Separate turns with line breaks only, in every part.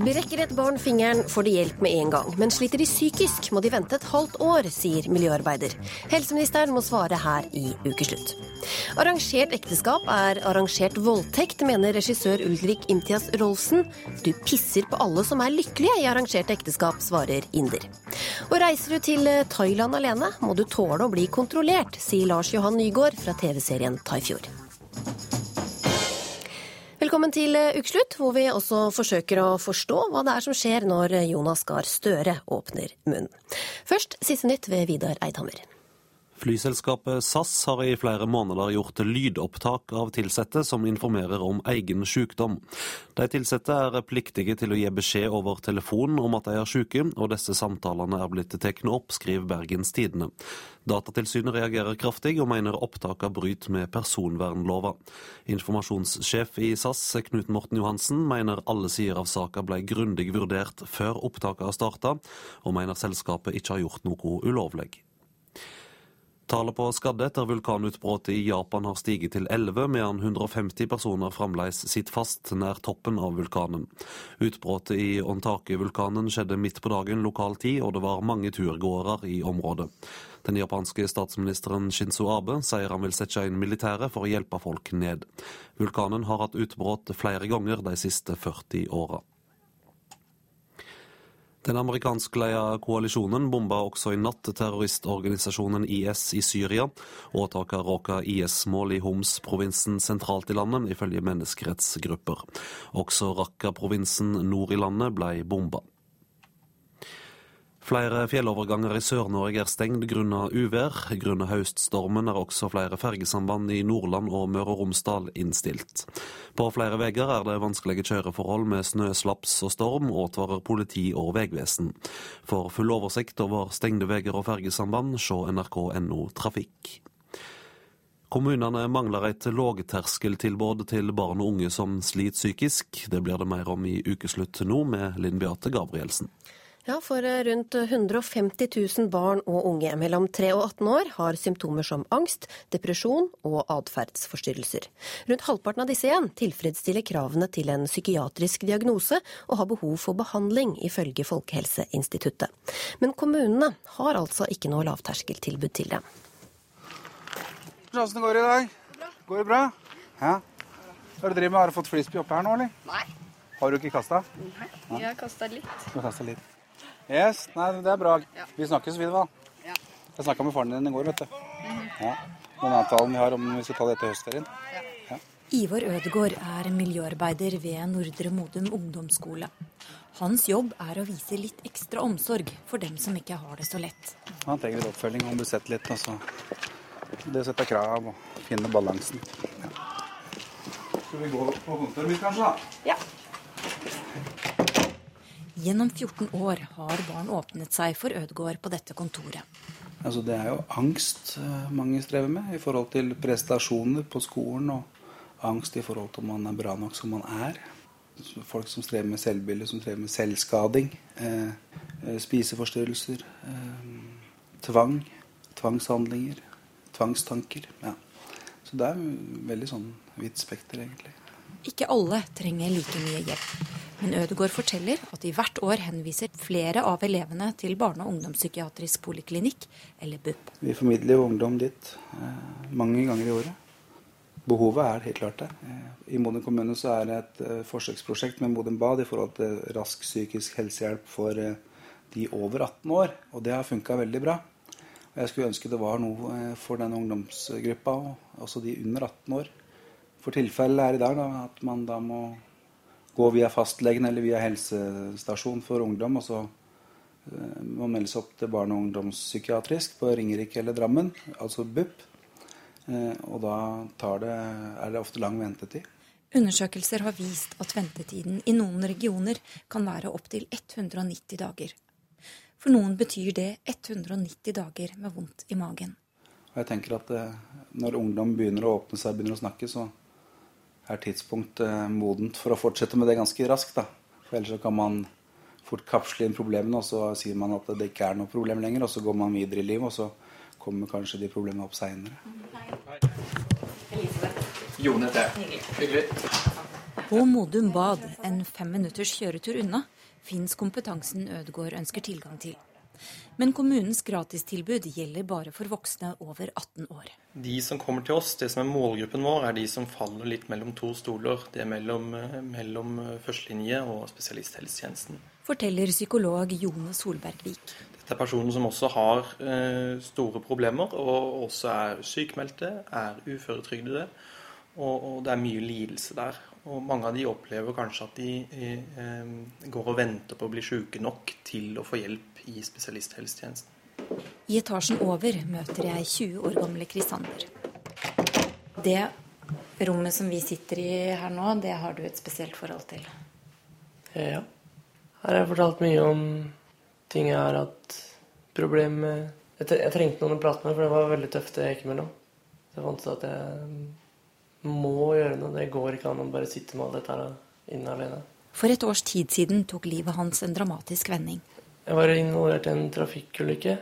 Brekker et barn fingeren, får de hjelp med en gang. Men sliter de psykisk, må de vente et halvt år, sier miljøarbeider. Helseministeren må svare her i ukeslutt. Arrangert ekteskap er arrangert voldtekt, mener regissør Ulrik Imtias Rolfsen. Du pisser på alle som er lykkelige i arrangert ekteskap, svarer inder. Og reiser du til Thailand alene, må du tåle å bli kontrollert, sier Lars Johan Nygaard fra TV-serien Thaifjord. Velkommen til ukeslutt, hvor vi også forsøker å forstå hva det er som skjer når Jonas Gahr Støre åpner munnen. Først siste nytt ved Vidar Eidhammer.
Flyselskapet SAS har i flere måneder gjort lydopptak av ansatte som informerer om egen sykdom. De ansatte er pliktige til å gi beskjed over telefon om at de er syke, og disse samtalene er blitt tatt opp, skriver Bergens Tidende. Datatilsynet reagerer kraftig og mener opptakene bryter med personvernlova. Informasjonssjef i SAS, Knut Morten Johansen, mener alle sider av saka ble grundig vurdert før opptakene starta, og mener selskapet ikke har gjort noe ulovlig. Tallet på skadde etter vulkanutbruddet i Japan har stiget til 11, medan 150 personer fremdeles sitter fast nær toppen av vulkanen. Utbruddet i Ontake-vulkanen skjedde midt på dagen lokal tid, og det var mange turgåere i området. Den japanske statsministeren Shinzo Abe sier han vil sette inn militæret for å hjelpe folk ned. Vulkanen har hatt utbrudd flere ganger de siste 40 åra. Den amerikanskleia koalisjonen bomba også i natt terroristorganisasjonen IS i Syria. Åtaket råka IS-mål i Homs-provinsen sentralt i landet, ifølge menneskerettsgrupper. Også Raqqa-provinsen nord i landet ble bomba. Flere fjelloverganger i Sør-Norge er stengt grunnet uvær. Grunnet høststormen er også flere fergesamband i Nordland og Møre og Romsdal innstilt. På flere veier er det vanskelige kjøreforhold med snø, slaps og storm, advarer politi og vegvesen. For full oversikt over stengte veier og fergesamband, se nrk.no trafikk. Kommunene mangler et lågterskeltilbud til barn og unge som sliter psykisk. Det blir det mer om i ukeslutt nå, med Linn Beate Gabrielsen.
Ja, for rundt 150 000 barn og unge mellom 3 og 18 år har symptomer som angst, depresjon og atferdsforstyrrelser. Rundt halvparten av disse igjen tilfredsstiller kravene til en psykiatrisk diagnose og har behov for behandling, ifølge Folkehelseinstituttet. Men kommunene har altså ikke noe lavterskeltilbud til dem.
Hvordan går det i dag? Bra. Går det bra? Ja. Hva er det du driver med? Har du fått frisbee oppe her nå, eller?
Nei.
Har du ikke kasta?
Nei. Jeg har kasta litt.
Du har kastet litt. Yes, nei, det er bra.
Ja.
Vi snakkes videre, da.
Ja.
Jeg snakka med faren din i går, vet du. Ja. Den avtalen vi har om vi skal ta det etter høstferien.
Ivar Ødegård er miljøarbeider ved Nordre Modum ungdomsskole. Hans jobb er å vise litt ekstra omsorg for dem som ikke har det så lett.
Han trenger litt oppfølging, han blir sett litt. Altså. det å sette krav og finne balansen. Ja. Skal vi gå på kontoret mitt, kanskje? da?
Ja.
Gjennom 14 år har barn åpnet seg for Ødegård på dette kontoret.
Altså, det er jo angst eh, mange strever med i forhold til prestasjoner på skolen. Og angst i forhold til om man er bra nok som man er. Folk som strever med selvbilde, som strever med selvskading. Eh, eh, spiseforstyrrelser. Eh, tvang. Tvangshandlinger. Tvangstanker. Ja. Så det er veldig sånn vidt spekter, egentlig.
Ikke alle trenger like mye hjelp. Men Ødegård forteller at de hvert år henviser flere av elevene til barne- og ungdomspsykiatrisk poliklinikk, eller BUP.
Vi formidler jo ungdom dit eh, mange ganger i året. Behovet er helt klart der. Eh, I Modum kommune så er det et eh, forsøksprosjekt med Modum Bad i forhold til rask psykisk helsehjelp for de over 18 år. Og det har funka veldig bra. Jeg skulle ønske det var noe for den ungdomsgruppa, og også de under 18 år. For tilfellet er i dag da, at man da må gå via fastlegen eller via helsestasjon for ungdom, og så eh, må man melde seg opp til barne- og ungdomspsykiatrisk på Ringerike eller Drammen, altså BUP. Eh, Og da tar det, er det ofte lang ventetid.
Undersøkelser har vist at ventetiden i noen regioner kan være opptil 190 dager. For noen betyr det 190 dager med vondt i magen.
Og jeg tenker at eh, når ungdom begynner å åpne seg, begynner å snakke, så er tidspunktet eh, modent for å fortsette med det ganske raskt. da. For ellers så kan man fort kapsle inn problemene, og så sier man at det ikke er noe problem lenger, og så går man videre i livet, og så kommer kanskje de problemene opp seinere.
Jone heter jeg. Hyggelig.
På Modum Bad, en fem minutters kjøretur unna, fins kompetansen Ødegård ønsker tilgang til. Men kommunens gratistilbud gjelder bare for voksne over 18 år.
De som kommer til oss, det som er målgruppen vår, er de som faller litt mellom to stoler. Det er mellom, mellom førstelinje og spesialisthelsetjenesten.
Forteller psykolog Jone Solbergvik.
Dette er personer som også har eh, store problemer, og også er sykmeldte, er uføretrygdede. Og, og, det er mye lidelse der. Og mange av de opplever kanskje at de eh, går og venter på å bli syke nok til å få hjelp i spesialisthelsetjenesten.
I etasjen over møter jeg 20 år gamle Krisander. Det rommet som vi sitter i her nå, det har du et spesielt forhold til?
Ja. Her har jeg fortalt mye om ting jeg har hatt problemer med. Jeg, jeg, trengte noen å prate med, for det var veldig tøft det jeg gikk imellom. Så jeg fant ut at jeg må gjøre noe. Det går ikke an å bare sitte med alt dette her inne alene.
For et års tid siden tok livet hans en dramatisk vending.
Jeg var involvert i en trafikkulykke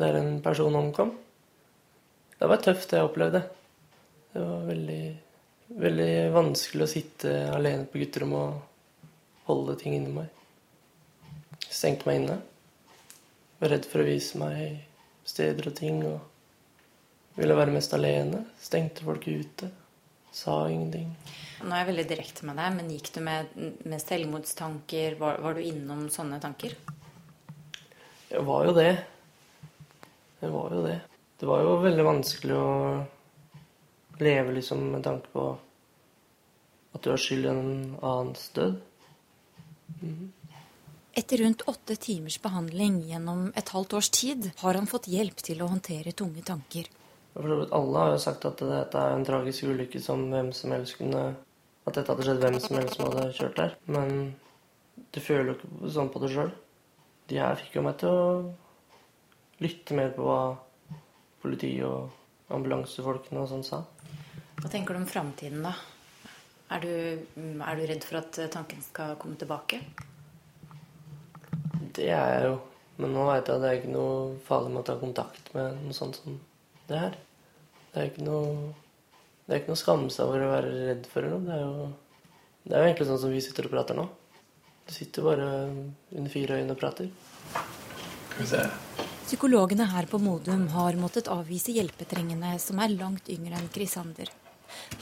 der en person omkom. Det var tøft, det jeg opplevde. Det var veldig, veldig vanskelig å sitte alene på gutterommet og holde ting inni meg. Stengte meg inne. Var redd for å vise meg steder og ting. Og ville være mest alene. Stengte folk ute. Sa ingenting.
Nå er jeg veldig direkte med deg, men gikk du med, med selvmordstanker? Var, var du innom sånne tanker?
Jeg var jo det. Jeg var jo det. Det var jo veldig vanskelig å leve liksom med tanke på at du har skyld i en annens død.
Mm. Etter rundt åtte timers behandling gjennom et halvt års tid har han fått hjelp til å håndtere tunge tanker.
Alle har jo sagt at dette er en tragisk ulykke som hvem som helst kunne At dette hadde skjedd hvem som helst som hadde kjørt der. Men du føler jo ikke sånn på det sjøl de her fikk jo meg til å lytte mer på hva politi og ambulansefolkene og sånn sa.
Hva tenker du om framtiden, da? Er du, er du, redd for at tanken skal komme tilbake?
Det er jeg jo. Men nå veit jeg at det er ikke noe farlig med å ta kontakt med noe sånt som det her. Det er ikke noe Det er ikke noe å skamme seg over å være redd for noe. Det er jo, det er jo egentlig sånn som vi sitter og prater nå. Du sitter bare under fire øyne og prater.
Skal vi se.
Psykologene her på Modum har måttet avvise hjelpetrengende som er langt yngre enn Krisander.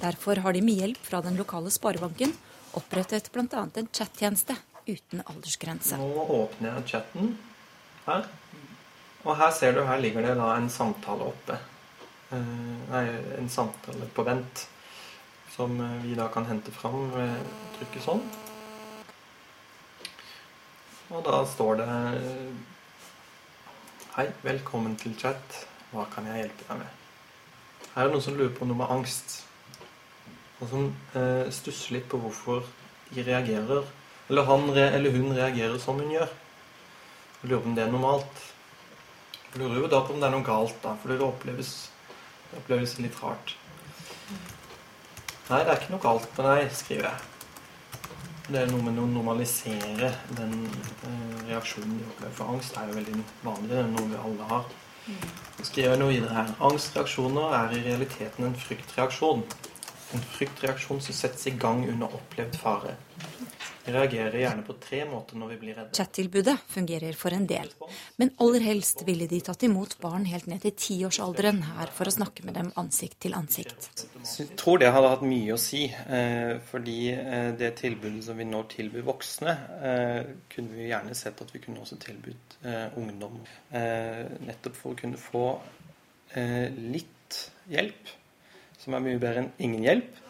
Derfor har de med hjelp fra den lokale sparebanken opprettet bl.a. en chattjeneste uten aldersgrense.
Nå åpner jeg chatten her. Og her ser du, her ligger det da en samtale oppe. Eh, nei, en samtale på vent. Som vi da kan hente fram ved å trykke sånn. Og da står det Hei, velkommen til chat. Hva kan jeg hjelpe deg med? Her er det noen som lurer på noe med angst. Og som eh, stusser litt på hvorfor de reagerer Eller han eller hun reagerer som hun gjør. Og lurer på om det er normalt. Lurer jo da på om det er noe galt, da, for det oppleves, det oppleves litt rart. Nei, det er ikke noe galt med deg, skriver jeg. Det er noe med å normalisere den eh, reaksjonen de opplever. For angst er jo veldig vanlig. Det er noe vi alle har. Så skriver jeg noe videre her. Angstreaksjoner er i realiteten en fryktreaksjon. En fryktreaksjon som settes i gang under opplevd fare. Vi reagerer gjerne på tre måter når vi blir redde.
Chat-tilbudet fungerer for en del, men aller helst ville de tatt imot barn helt ned til tiårsalderen her for å snakke med dem ansikt til ansikt.
Jeg tror det hadde hatt mye å si, eh, fordi eh, det tilbudet som vi nå tilbyr voksne, eh, kunne vi gjerne sett at vi kunne også tilbudt ungdom. Nettopp for å kunne få litt hjelp, som er mye bedre enn ingen hjelp.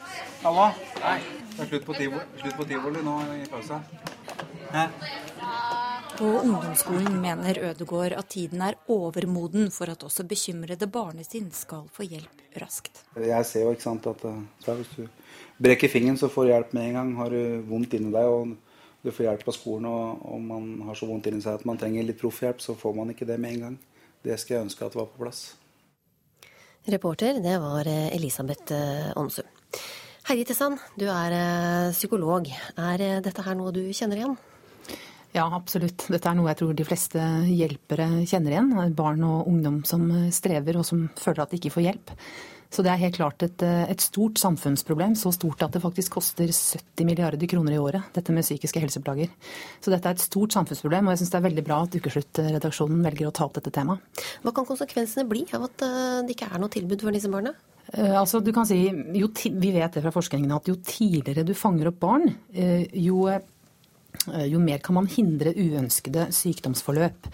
Hallo? Nei. Det er slutt på tivoli, slutt på tivoli nå i pausa. Hæ?
På ungdomsskolen mener Ødegård at tiden er overmoden for at også bekymrede barnesinn skal få hjelp raskt.
Jeg ser jo ikke sant, at så hvis du brekker fingeren, så får du hjelp med en gang. Har du vondt inni deg og du får hjelp av skolen, og, og man har så vondt inni seg at man trenger litt proffhjelp, så får man ikke det med en gang. Det skal jeg ønske at var på plass.
Reporter, det var Elisabeth Aansum. Heidi Tessan, du er eh, psykolog. Er eh, dette her noe du kjenner igjen?
Ja, absolutt. Dette er noe jeg tror de fleste hjelpere kjenner igjen. Barn og ungdom som strever og som føler at de ikke får hjelp. Så det er helt klart et, et, stort samfunnsproblem. Så stort at det faktisk koster 70 milliarder kroner i året, dette med psykiske helseplager. Så dette er et stort samfunnsproblem, og jeg syns det er veldig bra at Ukeslutt-redaksjonen velger å ta opp dette temaet.
Hva kan konsekvensene bli av at eh, det ikke er noe tilbud for disse barna?
Eh, altså, du kan si, jo, Vi vet det fra forskningen at jo tidligere du fanger opp barn, eh, jo Eh, jo mer kan man hindre uønskede sykdomsforløp.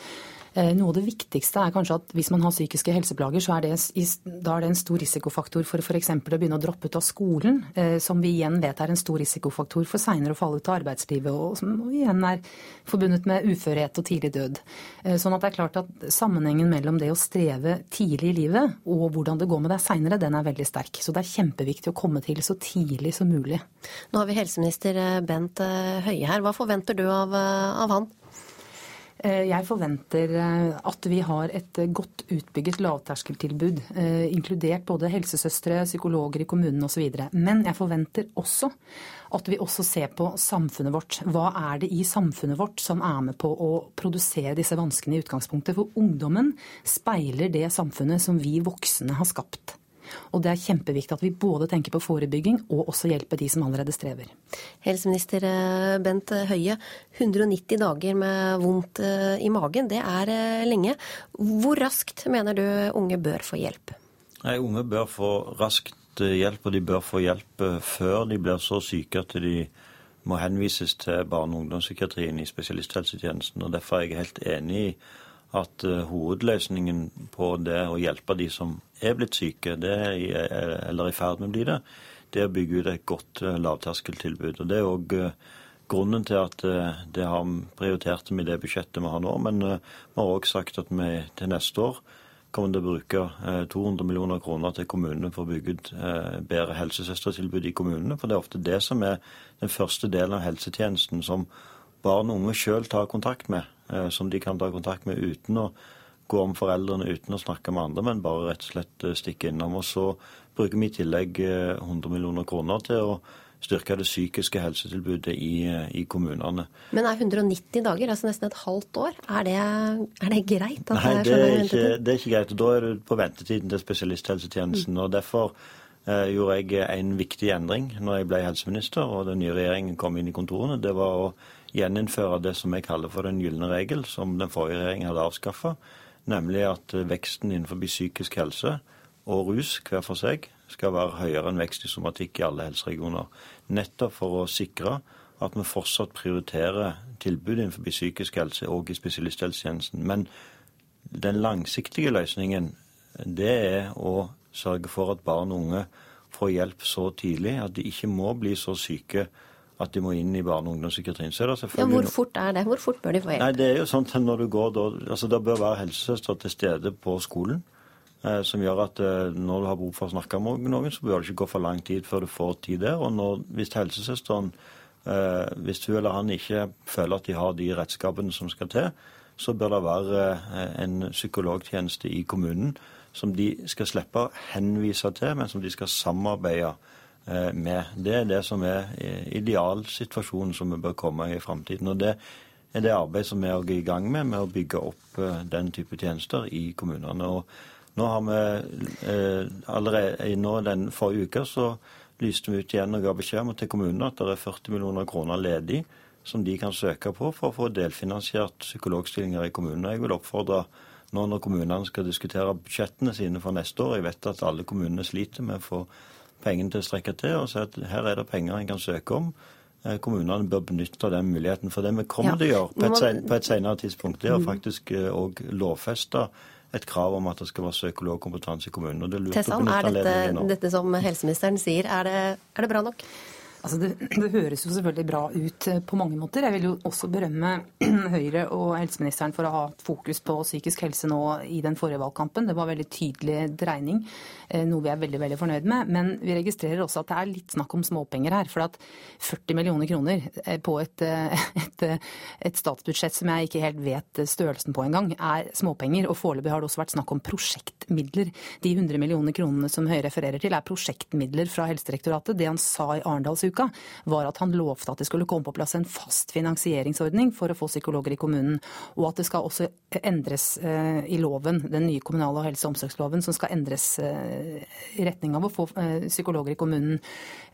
Eh, noe av det viktigste er kanskje at hvis man har psykiske helseplager, så er det, da er det en stor risikofaktor for f.eks. å begynne å droppe ut av skolen, eh, som vi igjen vet er en stor risikofaktor for seinere å falle ut av arbeidslivet, og som igjen er forbundet med uførhet og tidlig død. Sånn at det er klart at sammenhengen mellom det å streve tidlig i livet og hvordan det går med deg seinere, den er veldig sterk. Så det er kjempeviktig å komme til så tidlig som mulig.
Nå har vi helseminister Bent Høie her. Hva forventer du av, av han?
Eh, jeg forventer eh, at vi har et eh, godt utbygget lavterskeltilbud, inkludert både helsesøstre, psykologer i kommunen osv. Men jeg forventer også at vi også ser på samfunnet vårt. Hva er det i samfunnet vårt som er med på å produsere disse vanskene i utgangspunktet? For ungdommen speiler det samfunnet som vi voksne har skapt. Og det er kjempeviktig at vi både tenker på forebygging og også hjelper de som allerede strever.
Helseminister eh, Bent Høie, 190 dager med vondt eh, i magen, det er eh, lenge. Hvor raskt mener du unge bør få hjelp?
Nei, Unge bør få raskt hjelp, og de bør få hjelp før de blir så syke at de må henvises til barne- og ungdomspsykiatrien i spesialisthelsetjenesten. og Derfor er jeg helt enig i at hovedløsningen på det å hjelpe de som er blitt syke, er, eller i ferd med å bli det, det er å bygge ut et godt eh, lavterskeltilbud. Og Det er òg eh, grunnen til at eh, det har prioritert med det budsjettet vi har nå. Men vi har òg sagt at vi til neste år kommer til å bruke 200 millioner kroner til kommunene for å bygge ut bedre helsesøstertilbud i kommunene. For det er ofte det som er den første delen av helsetjenesten som barn og unge sjøl tar kontakt med. Som de kan ta kontakt med uten å gå om foreldrene uten å snakke med andre, men bare rett og slett eh, stikke innom. Og så bruker vi i tillegg 100 eh, millioner kroner til å styrke det psykiske helsetilbudet i, eh, i, kommunene.
Men er 190 dager, altså nesten et halvt år, er det, er det greit?
Nei, det er, ikke, det er, ikke, greit. Da er du på ventetiden til spesialisthelsetjenesten. Mm. og Derfor eh, gjorde jeg en viktig endring når jeg ble helseminister og den nye regjeringen kom inn i kontorene. Det var å gjeninnføre det som jeg kaller for den gylne regel, som den forrige regjeringen hadde avskaffa nemlig at veksten innenfor psykisk helse og rus hver for seg skal være høyere enn vekst i somatikk i alle helseregioner. Nettopp for å sikre at vi fortsatt prioriterer tilbud innenfor psykisk helse og i spesialisthelsetjenesten. Men den langsiktige løsningen det er å sørge for at barn og unge får hjelp så tidlig at de ikke må bli så syke at de må inn i barne- og ungdomspsykiatrien. Så er det
selvfølgelig... Ja, hvor fort er det? Hvor fort bør de få hjelp?
Nei, Det er jo sånn at når du går da, altså Det bør være helsesøster til stede på skolen. Eh, som gjør at eh, når du har behov for å snakke med noen, så bør det ikke gå for lang tid før du får tid der. Og når, hvis helsesøsteren, eh, hvis hun eller han ikke føler at de har de redskapene som skal til, så bør det være en psykologtjeneste i kommunen som de skal slippe å henvise til, men som de skal samarbeide med med. Det er det som er idealsituasjonen som vi bør komme i framtiden. Og det er det arbeidet som vi er i gang med, med å bygge opp eh, den type tjenester i kommunene. Og nå har vi eh, allerede nå den forrige uka så lyste vi ut igjen og ga beskjed om til kommunene at det er 40 millioner kroner ledig som de kan søke på for å få delfinansiert psykologstillinger i kommunene. Jeg vil oppfordre nå når kommunene skal diskutere budsjettene sine for neste år, jeg vet at alle kommunene sliter med å få pengene til å strekke til, og si at her er det penger en kan søke om. Eh, kommunene bør benytte den muligheten. For det vi kommer ja. til å gjøre på et, sen, på et senere tidspunkt, det er å faktisk òg eh, lovfeste et krav om at det skal være psykologkompetanse i kommunen. og det
er Tessan, er dette, dette, som helseministeren sier, er det, er det bra nok?
Altså det, det, høres jo selvfølgelig bra ut eh, på mange måter. Jeg vil jo også berømme Høyre og helseministeren for å ha fokus på psykisk helse nå i den forrige valgkampen. Det var veldig tydelig dreining, eh, noe vi er veldig veldig fornøyd med. Men vi registrerer også at det er litt snakk om småpenger her. For at 40 millioner kroner eh, på et, et, et statsbudsjett som jeg ikke helt vet størrelsen på engang, er småpenger. Og foreløpig har det også vært snakk om prosjektmidler. De 100 millioner kronene som Høyre refererer til, er prosjektmidler fra Helsedirektoratet. Det han sa i Arendalsuka uka, var at han lovte at det skulle komme på plass en fast finansieringsordning for å få psykologer i kommunen. Og at det skal også endres eh, i loven, den nye kommunale helse- og omsorgsloven, som skal endres eh, i retning av å få eh, psykologer i kommunen.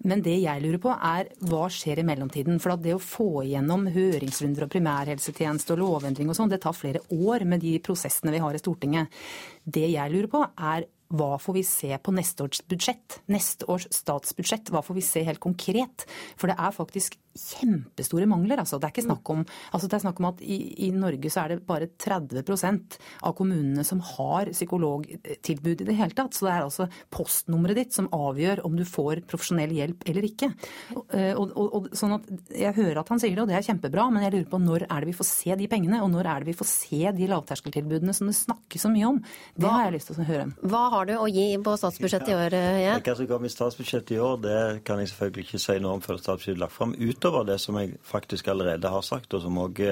Men det jeg lurer på er hva skjer i mellomtiden? For at det å få igjennom høringsrunder og primærhelsetjeneste og lovendring og sånn, det tar flere år med de prosessene vi har i Stortinget. Det jeg lurer på er hva får vi se på neste års budsjett? Neste års statsbudsjett, hva får vi se helt konkret? For det er faktisk kjempestore mangler. Altså. Det, er ikke snakk om, altså det er snakk om at i, i Norge så er det bare 30% av kommunene som har psykologtilbud i det hele tatt. Så det er altså postnummeret ditt som avgjør om du får profesjonell hjelp eller ikke. Og, og, og, sånn at Jeg hører at han sier det, og det er kjempebra, men jeg lurer på når er det vi får se de pengene? Og når er det vi får se de lavterskeltilbudene som det snakkes så mye om? Det har jeg lyst til å høre.
Hva har du å gi på statsbudsjettet i år? Ja?
Hva som kommer i statsbudsjettet i år, det kan jeg selvfølgelig ikke si noe om før statsbudsjettet er lagt fram. Utover det som jeg faktisk allerede har sagt, og som òg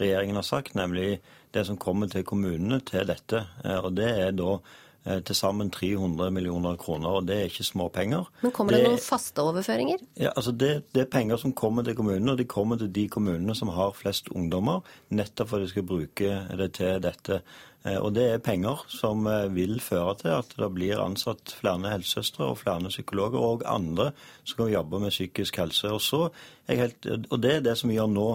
regjeringen har sagt, nemlig det som kommer til kommunene til dette. Eh, og det er da eh, til sammen 300 millioner kroner, og det er ikke små penger.
Men Kommer det, det noen faste overføringer?
Ja, altså det, det, er penger som kommer til kommunene, og de kommer til de kommunene som har flest ungdommer, nettopp for at de skal bruke det til dette. Eh, og det er penger som eh, vil føre til at det blir ansatt flere helsesøstre og flere psykologer og andre som kan jobbe med psykisk helse. Og, så og det er det som vi gjør nå.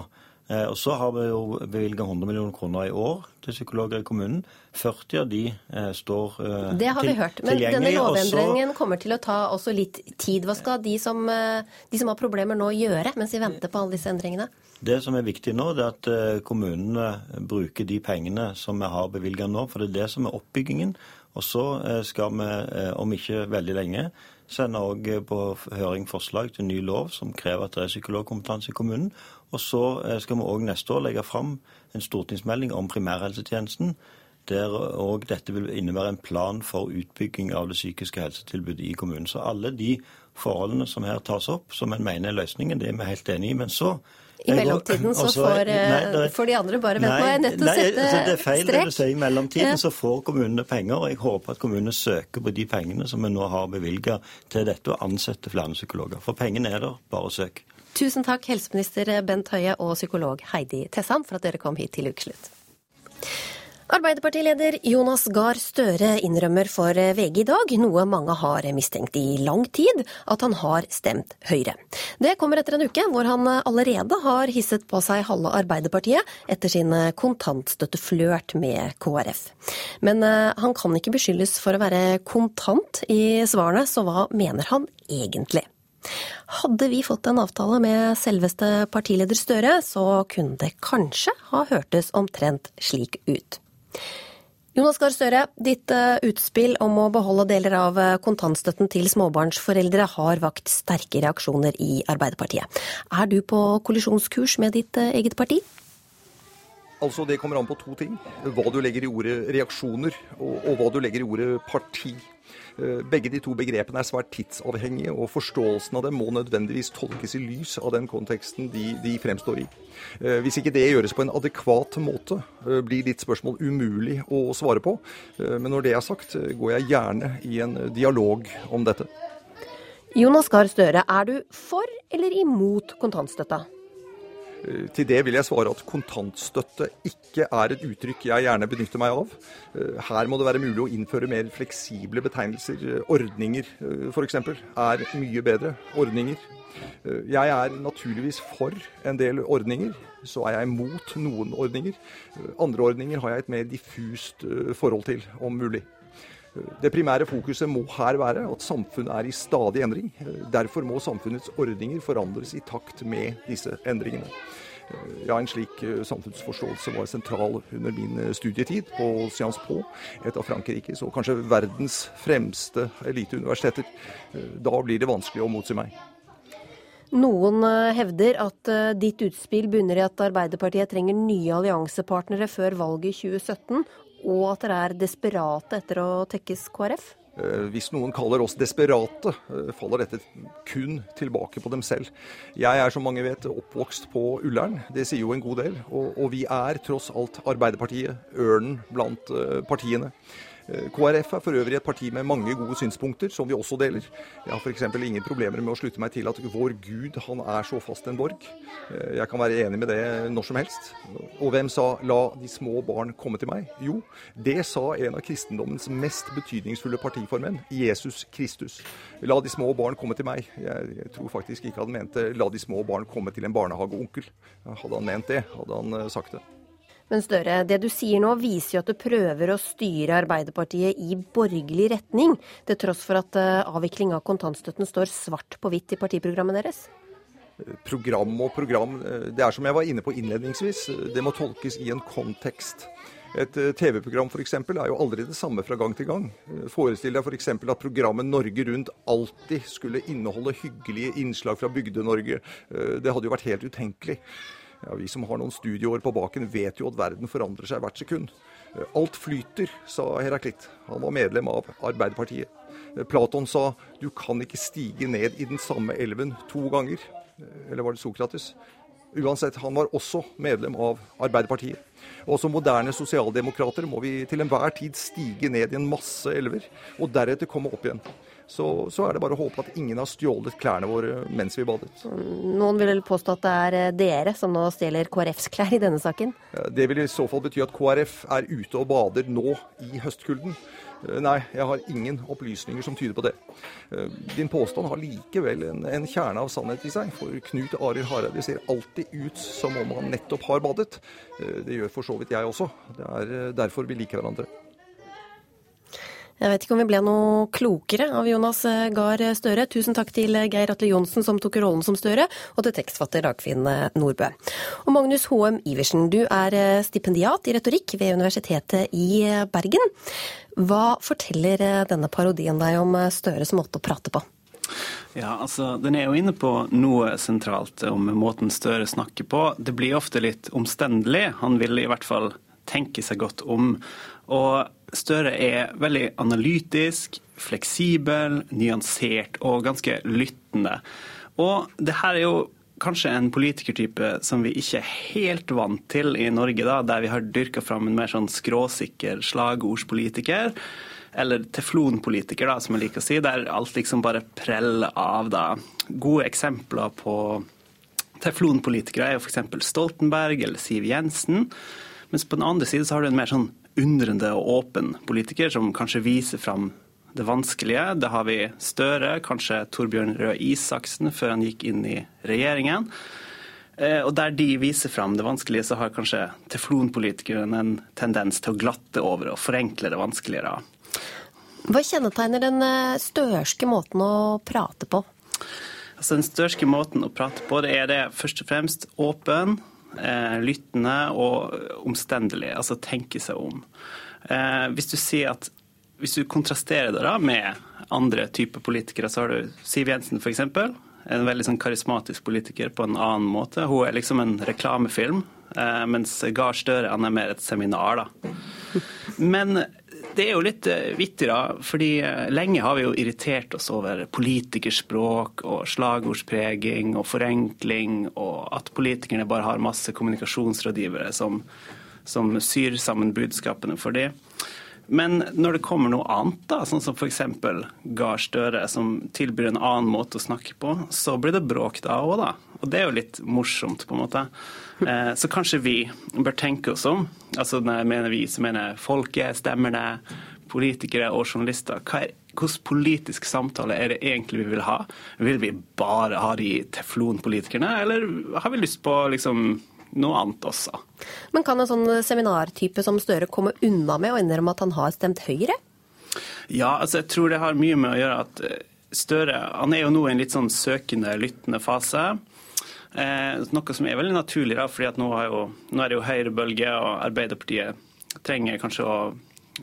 Eh, og så har vi jo bevilga 100 millioner kroner i år til psykologer i kommunen. 40 av de står
tilgjengelig. Det har vi hørt. Men denne lovendringen kommer til å ta også litt tid. Hva skal de som, de som har problemer nå gjøre mens vi venter på alle disse endringene?
Det som er viktig nå, det er at eh, kommunene bruker de pengene som vi har bevilga nå. For det er det som er oppbyggingen. Og så eh, skal vi eh, om ikke veldig lenge sende òg på høring forslag til ny lov som krever at det er psykologkompetanse i kommunen. Og så skal vi òg neste år legge fram en stortingsmelding om primærhelsetjenesten. Der òg dette vil innebære en plan for utbygging av det psykiske helsetilbudet i kommunen. Så alle de forholdene som her tas opp, som en mener er løsningen, det er vi helt enig i. Men så
i mellomtiden så altså, får, nei, eh, får, de andre bare vente. Til å sette altså,
Det er feil strek. det du sier. I mellomtiden så får kommunene penger, og jeg håper at kommunene søker på de pengene som vi nå har bevilga til dette, og ansetter flere psykologer. For pengene er der, bare søk.
Tusen takk, helseminister Bent Høie og psykolog Heidi Tessan, for at dere kom hit til Ukeslutt. Arbeiderpartileder Jonas Gahr Støre innrømmer for VG i dag noe mange har mistenkt i lang tid, at han har stemt Høyre. Det kommer etter en uke hvor han allerede har hisset på seg halve Arbeiderpartiet etter sin kontantstøtteflørt med KrF. Men eh, han kan ikke beskyldes for å være kontant i svarene, så hva mener han egentlig? Hadde vi fått en avtale med selveste partileder Støre, så kunne det kanskje ha hørtes omtrent slik ut. Jonas Gahr Støre, ditt eh, utspill om å beholde deler av eh, kontantstøtten til småbarnsforeldre har vakt sterke reaksjoner i Arbeiderpartiet. Er du på kollisjonskurs med ditt eh, eget parti?
Altså, Det kommer an på to ting. Hva du legger i ordet reaksjoner, og, og hva du legger i ordet parti. Eh, begge de to begrepene er svært tidsavhengige, og forståelsen av dem må nødvendigvis tolkes i lys av den konteksten de, de fremstår i. Eh, hvis ikke det gjøres på en adekvat måte, eh, blir ditt spørsmål umulig å svare på. Men når det er sagt, går jeg gjerne i en dialog om dette.
Jonas Gahr Støre, er du for eller imot kontantstøtta?
Eh, til det vil jeg svare at kontantstøtte ikke er et uttrykk jeg gjerne benytter meg av. Eh, her må det være mulig å innføre mer fleksible betegnelser. Eh, ordninger f.eks. er mye bedre. Ordninger. Jeg er naturligvis for en del ordninger. Så er jeg mot noen ordninger. Andre ordninger har jeg et mer diffust forhold til, om mulig. Det primære fokuset må her være at samfunnet er i stadig endring. Derfor må samfunnets ordninger forandres i takt med disse endringene. Ja, En slik eh, samfunnsforståelse var sentral under min eh, studietid på Sciences Po, et av Frankrikes og kanskje verdens fremste eliteuniversiteter. Eh, da blir det vanskelig å motsi meg.
Noen hevder at ditt utspill bunner i at Arbeiderpartiet trenger nye alliansepartnere før valget i 2017, og at dere er desperate etter å tekkes KrF?
Eh, hvis noen kaller oss desperate, eh, faller dette kun tilbake på dem selv. Jeg er som mange vet oppvokst på Ullern, det sier jo en god del. Og, og vi er tross alt Arbeiderpartiet, ørnen blant eh, partiene. Eh, KrF er for øvrig et parti med mange gode synspunkter, som vi også deler. Jeg har f.eks. ingen problemer med å slutte meg til at vår Gud, han er så fast en borg. Eh, jeg kan være enig med det når som helst. Og hvem sa 'la de små barn komme til meg'? Jo, det sa en av kristendommens mest betydningsfulle partiformenn, Jesus Kristus. La de små barn komme til meg. Jeg tror faktisk ikke han mente 'la de små barn komme til en barnehageonkel'. Hadde han ment det, hadde han eh, sagt det.
Men Støre, det du sier nå viser jo at du prøver å styre Arbeiderpartiet i borgerlig retning, til tross for at eh, avvikling av kontantstøtten står svart på hvitt i partiprogrammet deres?
Program og program, eh, det er som jeg var inne på innledningsvis, det må tolkes i en kontekst. Et eh, TV-program f.eks. er jo aldri det samme fra gang til gang. Forestill deg f.eks. at programmet Norge Rundt alltid skulle inneholde hyggelige innslag fra Bygde-Norge. Det hadde jo vært helt utenkelig. Ja, Vi som har noen studieår på baken, vet jo at verden forandrer seg hvert sekund. Alt flyter, sa Heraklitt. Han var medlem av Arbeiderpartiet. Platon sa du kan ikke stige ned i den samme elven to ganger. Eller var det Sokrates? Uansett, han var også medlem av Arbeiderpartiet. Og som moderne sosialdemokrater må vi til enhver tid stige ned i en masse elver, og deretter komme opp igjen så, så, er det bare å håpe at ingen har stjålet klærne våre mens vi badet.
Noen vil vel påstå at det er eh, dere som nå stjeler KrFs klær i denne saken?
Det vil i så fall bety at KrF er ute og bader nå i høstkulden. Eh, nei, jeg har ingen opplysninger som tyder på det. Eh, din påstand har likevel en, en kjerne av sannhet i seg, for Knut Arild Hareide ser alltid ut som om han nettopp har badet. Det gjør for så vidt jeg også. Det er derfor vi liker hverandre.
Jeg vet ikke om vi ble noe klokere av Jonas Gahr Støre. Tusen takk til Geir Atle Johnsen som tok rollen som Støre, og til tekstfatter Dagfinn Nordbø. Og Magnus H.M. Iversen, du er stipendiat i retorikk ved Universitetet i Bergen. Hva forteller denne parodien deg om Støres måte å prate på?
Ja, altså, Den er jo inne på noe sentralt om måten Støre snakker på. Det blir ofte litt omstendelig. Han vil i hvert fall tenke seg godt om. Og Støre er veldig analytisk, fleksibel, nyansert og ganske lyttende. Og det her er jo kanskje en politikertype som vi ikke er helt vant til i Norge, da, der vi har dyrka fram en mer sånn skråsikker slagordspolitiker. Eller teflonpolitiker, da, som jeg liker å si, der alt liksom bare preller av. da. Gode eksempler på teflonpolitikere er jo f.eks. Stoltenberg eller Siv Jensen. Mens på den andre siden så har du en mer sånn undrende og åpen politiker som kanskje viser fram det vanskelige. Det har vi Støre, kanskje Torbjørn Røe Isaksen før han gikk inn i regjeringen. Eh, og der de viser fram det vanskelige, så har kanskje teflonpolitikeren en tendens til å glatte over og forenkle det vanskeligere.
Hva kjennetegner den eh, størske måten å prate på?
Altså, den størske måten å prate på, det er det først og fremst åpen, lyttende og omstendelig, altså tenke seg om. Eh, hvis du at hvis du kontrasterer det da med andre typer politikere, så har du Siv Jensen f.eks. En veldig sånn karismatisk politiker på en annen måte. Hun er liksom en reklamefilm, eh, mens Gahr Støre er mer et seminar. da. Men det er jo litt eh, vittig, da. fordi eh, lenge har vi jo irritert oss over politikerspråk og slagordspreging og forenkling, og at politikerne bare har masse kommunikasjonsrådgivere som, som syr sammen budskapene for dem. Men når det kommer noe annet, da, sånn som f.eks. Gahr Støre, som tilbyr en annen måte å snakke på, så blir det bråk da òg, da. Og det er jo litt morsomt, på en måte. Eh, så kanskje vi bør tenke oss om. Altså når jeg mener vi, så mener jeg folket, stemmerne, politikere og journalister. Hva er, hvordan politisk samtale er det egentlig vi vil ha? Vil vi bare ha de teflonpolitikerne, eller har vi lyst på liksom noe annet også.
Men kan en sånn seminartype som Støre komme unna med å innrømme at han har stemt Høyre?
Ja, altså jeg tror det har mye med å gjøre at eh, Støre han er jo nå i en litt sånn søkende, lyttende fase. Eh, noe som er veldig naturlig, da, fordi nå, jo, nå er det jo høyrebølge, og Arbeiderpartiet trenger kanskje å,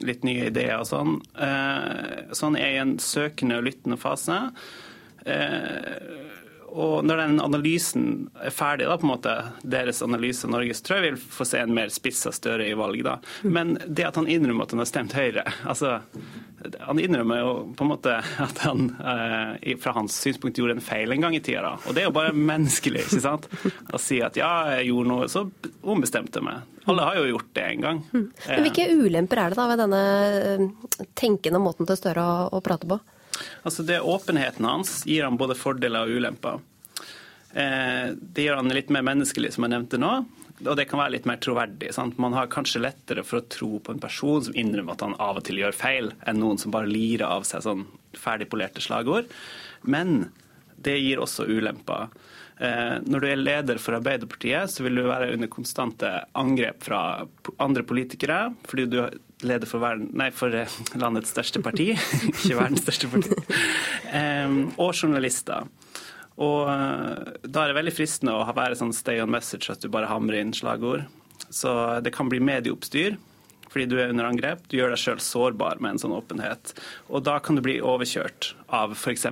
litt nye ideer og sånn. Eh, sånn er i en søkende og lyttende fase. Eh, og når den analysen er ferdig, da, på en måte, deres analyse av Norges, tror jeg vi vil få se en mer spissa Støre i valg. da. Men det at han innrømmer at han har stemt Høyre, altså han innrømmer jo på en måte at han eh, fra hans synspunkt gjorde en feil en gang i tida. Og det er jo bare menneskelig ikke sant? å si at ja, jeg gjorde noe, så ombestemte jeg meg. Alle har jo gjort det en gang.
Mm. Men Hvilke ulemper er det da ved denne eh, tenkende måten til Støre å, å prate på?
Altså det Åpenheten hans gir han både fordeler og ulemper. Eh, det gjør han litt mer menneskelig, som jeg nevnte nå. Og det kan være litt mer troverdig. Sant? Man har kanskje lettere for å tro på en person som innrømmer at han av og til gjør feil, enn noen som bare lirer av seg sånn ferdigpolerte slagord. Men det gir også ulemper. Eh, når du er leder for Arbeiderpartiet, så vil du være under konstante angrep fra andre politikere, fordi du leder for, verden, nei, for eh, landets største parti, ikke verdens største parti, um, og journalister. Og da er det veldig fristende å være sånn stay on message, at du bare hamrer inn slagord. Så det kan bli medieoppstyr fordi du er under angrep. Du gjør deg sjøl sårbar med en sånn åpenhet. Og da kan du bli overkjørt av f.eks.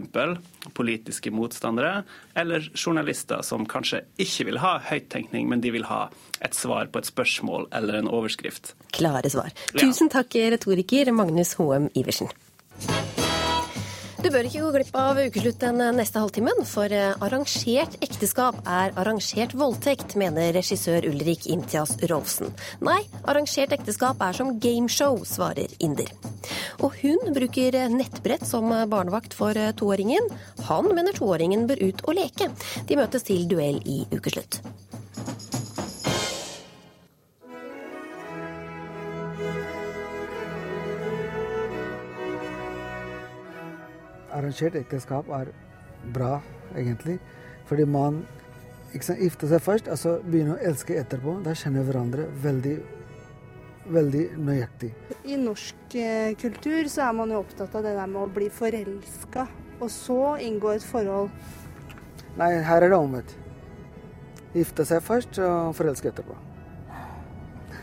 politiske motstandere eller journalister som kanskje ikke vil ha høyttenkning, men de vil ha et svar på et spørsmål eller en overskrift.
Klare svar. Tusen takk, retoriker Magnus Hoem Iversen. Du bør ikke gå glipp av ukeslutt den neste halvtimen, for eh, arrangert ekteskap er arrangert voldtekt, mener regissør Ulrik Imtias Rolfsen. Nei, arrangert ekteskap er som gameshow, svarer inder. Og hun bruker nettbrett som barnevakt for toåringen. Han mener toåringen bør ut og leke. De møtes til duell i ukeslutt.
Arrangert ekteskap er bra, egentlig. Fordi man sant, gifter seg først, og så begynner å elske etterpå. Da kjenner hverandre veldig, veldig nøyaktig.
I norsk eh, kultur så er man jo opptatt av det der med å bli forelska, og så inngå et forhold.
Nei, her er det omvendt. Gifte seg først og forelske etterpå.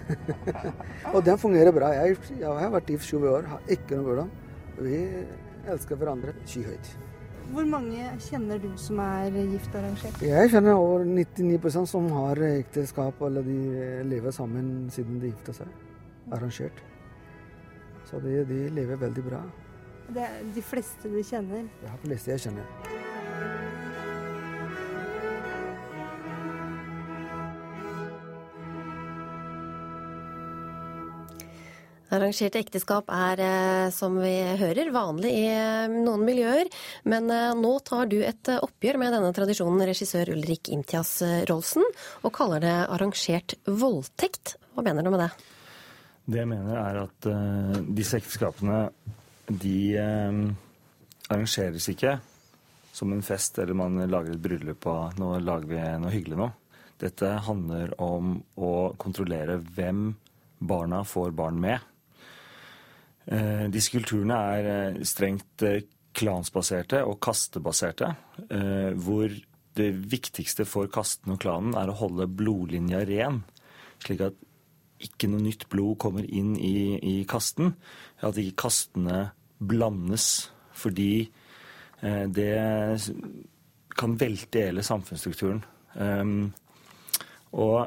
og den fungerer bra. Jeg, jeg har vært gift 20 år, har ikke noe problem. Vi elsker hverandre skyhøyt.
Hvor mange kjenner du som er gift og arrangert?
Jeg kjenner over 99% som har ekteskap, eller de lever sammen siden de gifta seg. Arrangert. Så de, de lever veldig bra.
Det er de fleste du kjenner?
Ja, de fleste jeg kjenner.
Arrangerte ekteskap er, eh, som vi hører, vanlig i eh, noen miljøer. Men eh, nå tar du et oppgjør med denne tradisjonen, regissør Ulrik Imtias Rolsen, og kaller det arrangert voldtekt. Hva mener du med det?
Det jeg mener er at uh, disse ekteskapene, de uh, arrangeres ikke som en fest eller man lager et bryllup av nå lager vi noe hyggelig nå. Dette handler om å kontrollere hvem barna får barn med. Eh, disse kulturene er eh, strengt eh, klansbaserte og kastebaserte, hvor det viktigste for kasten og klanen er å holde blodlinja ren, slik at ikke noe nytt blod kommer inn i, i kasten. At ikke kastene blandes, fordi det kan velte hele samfunnsstrukturen. og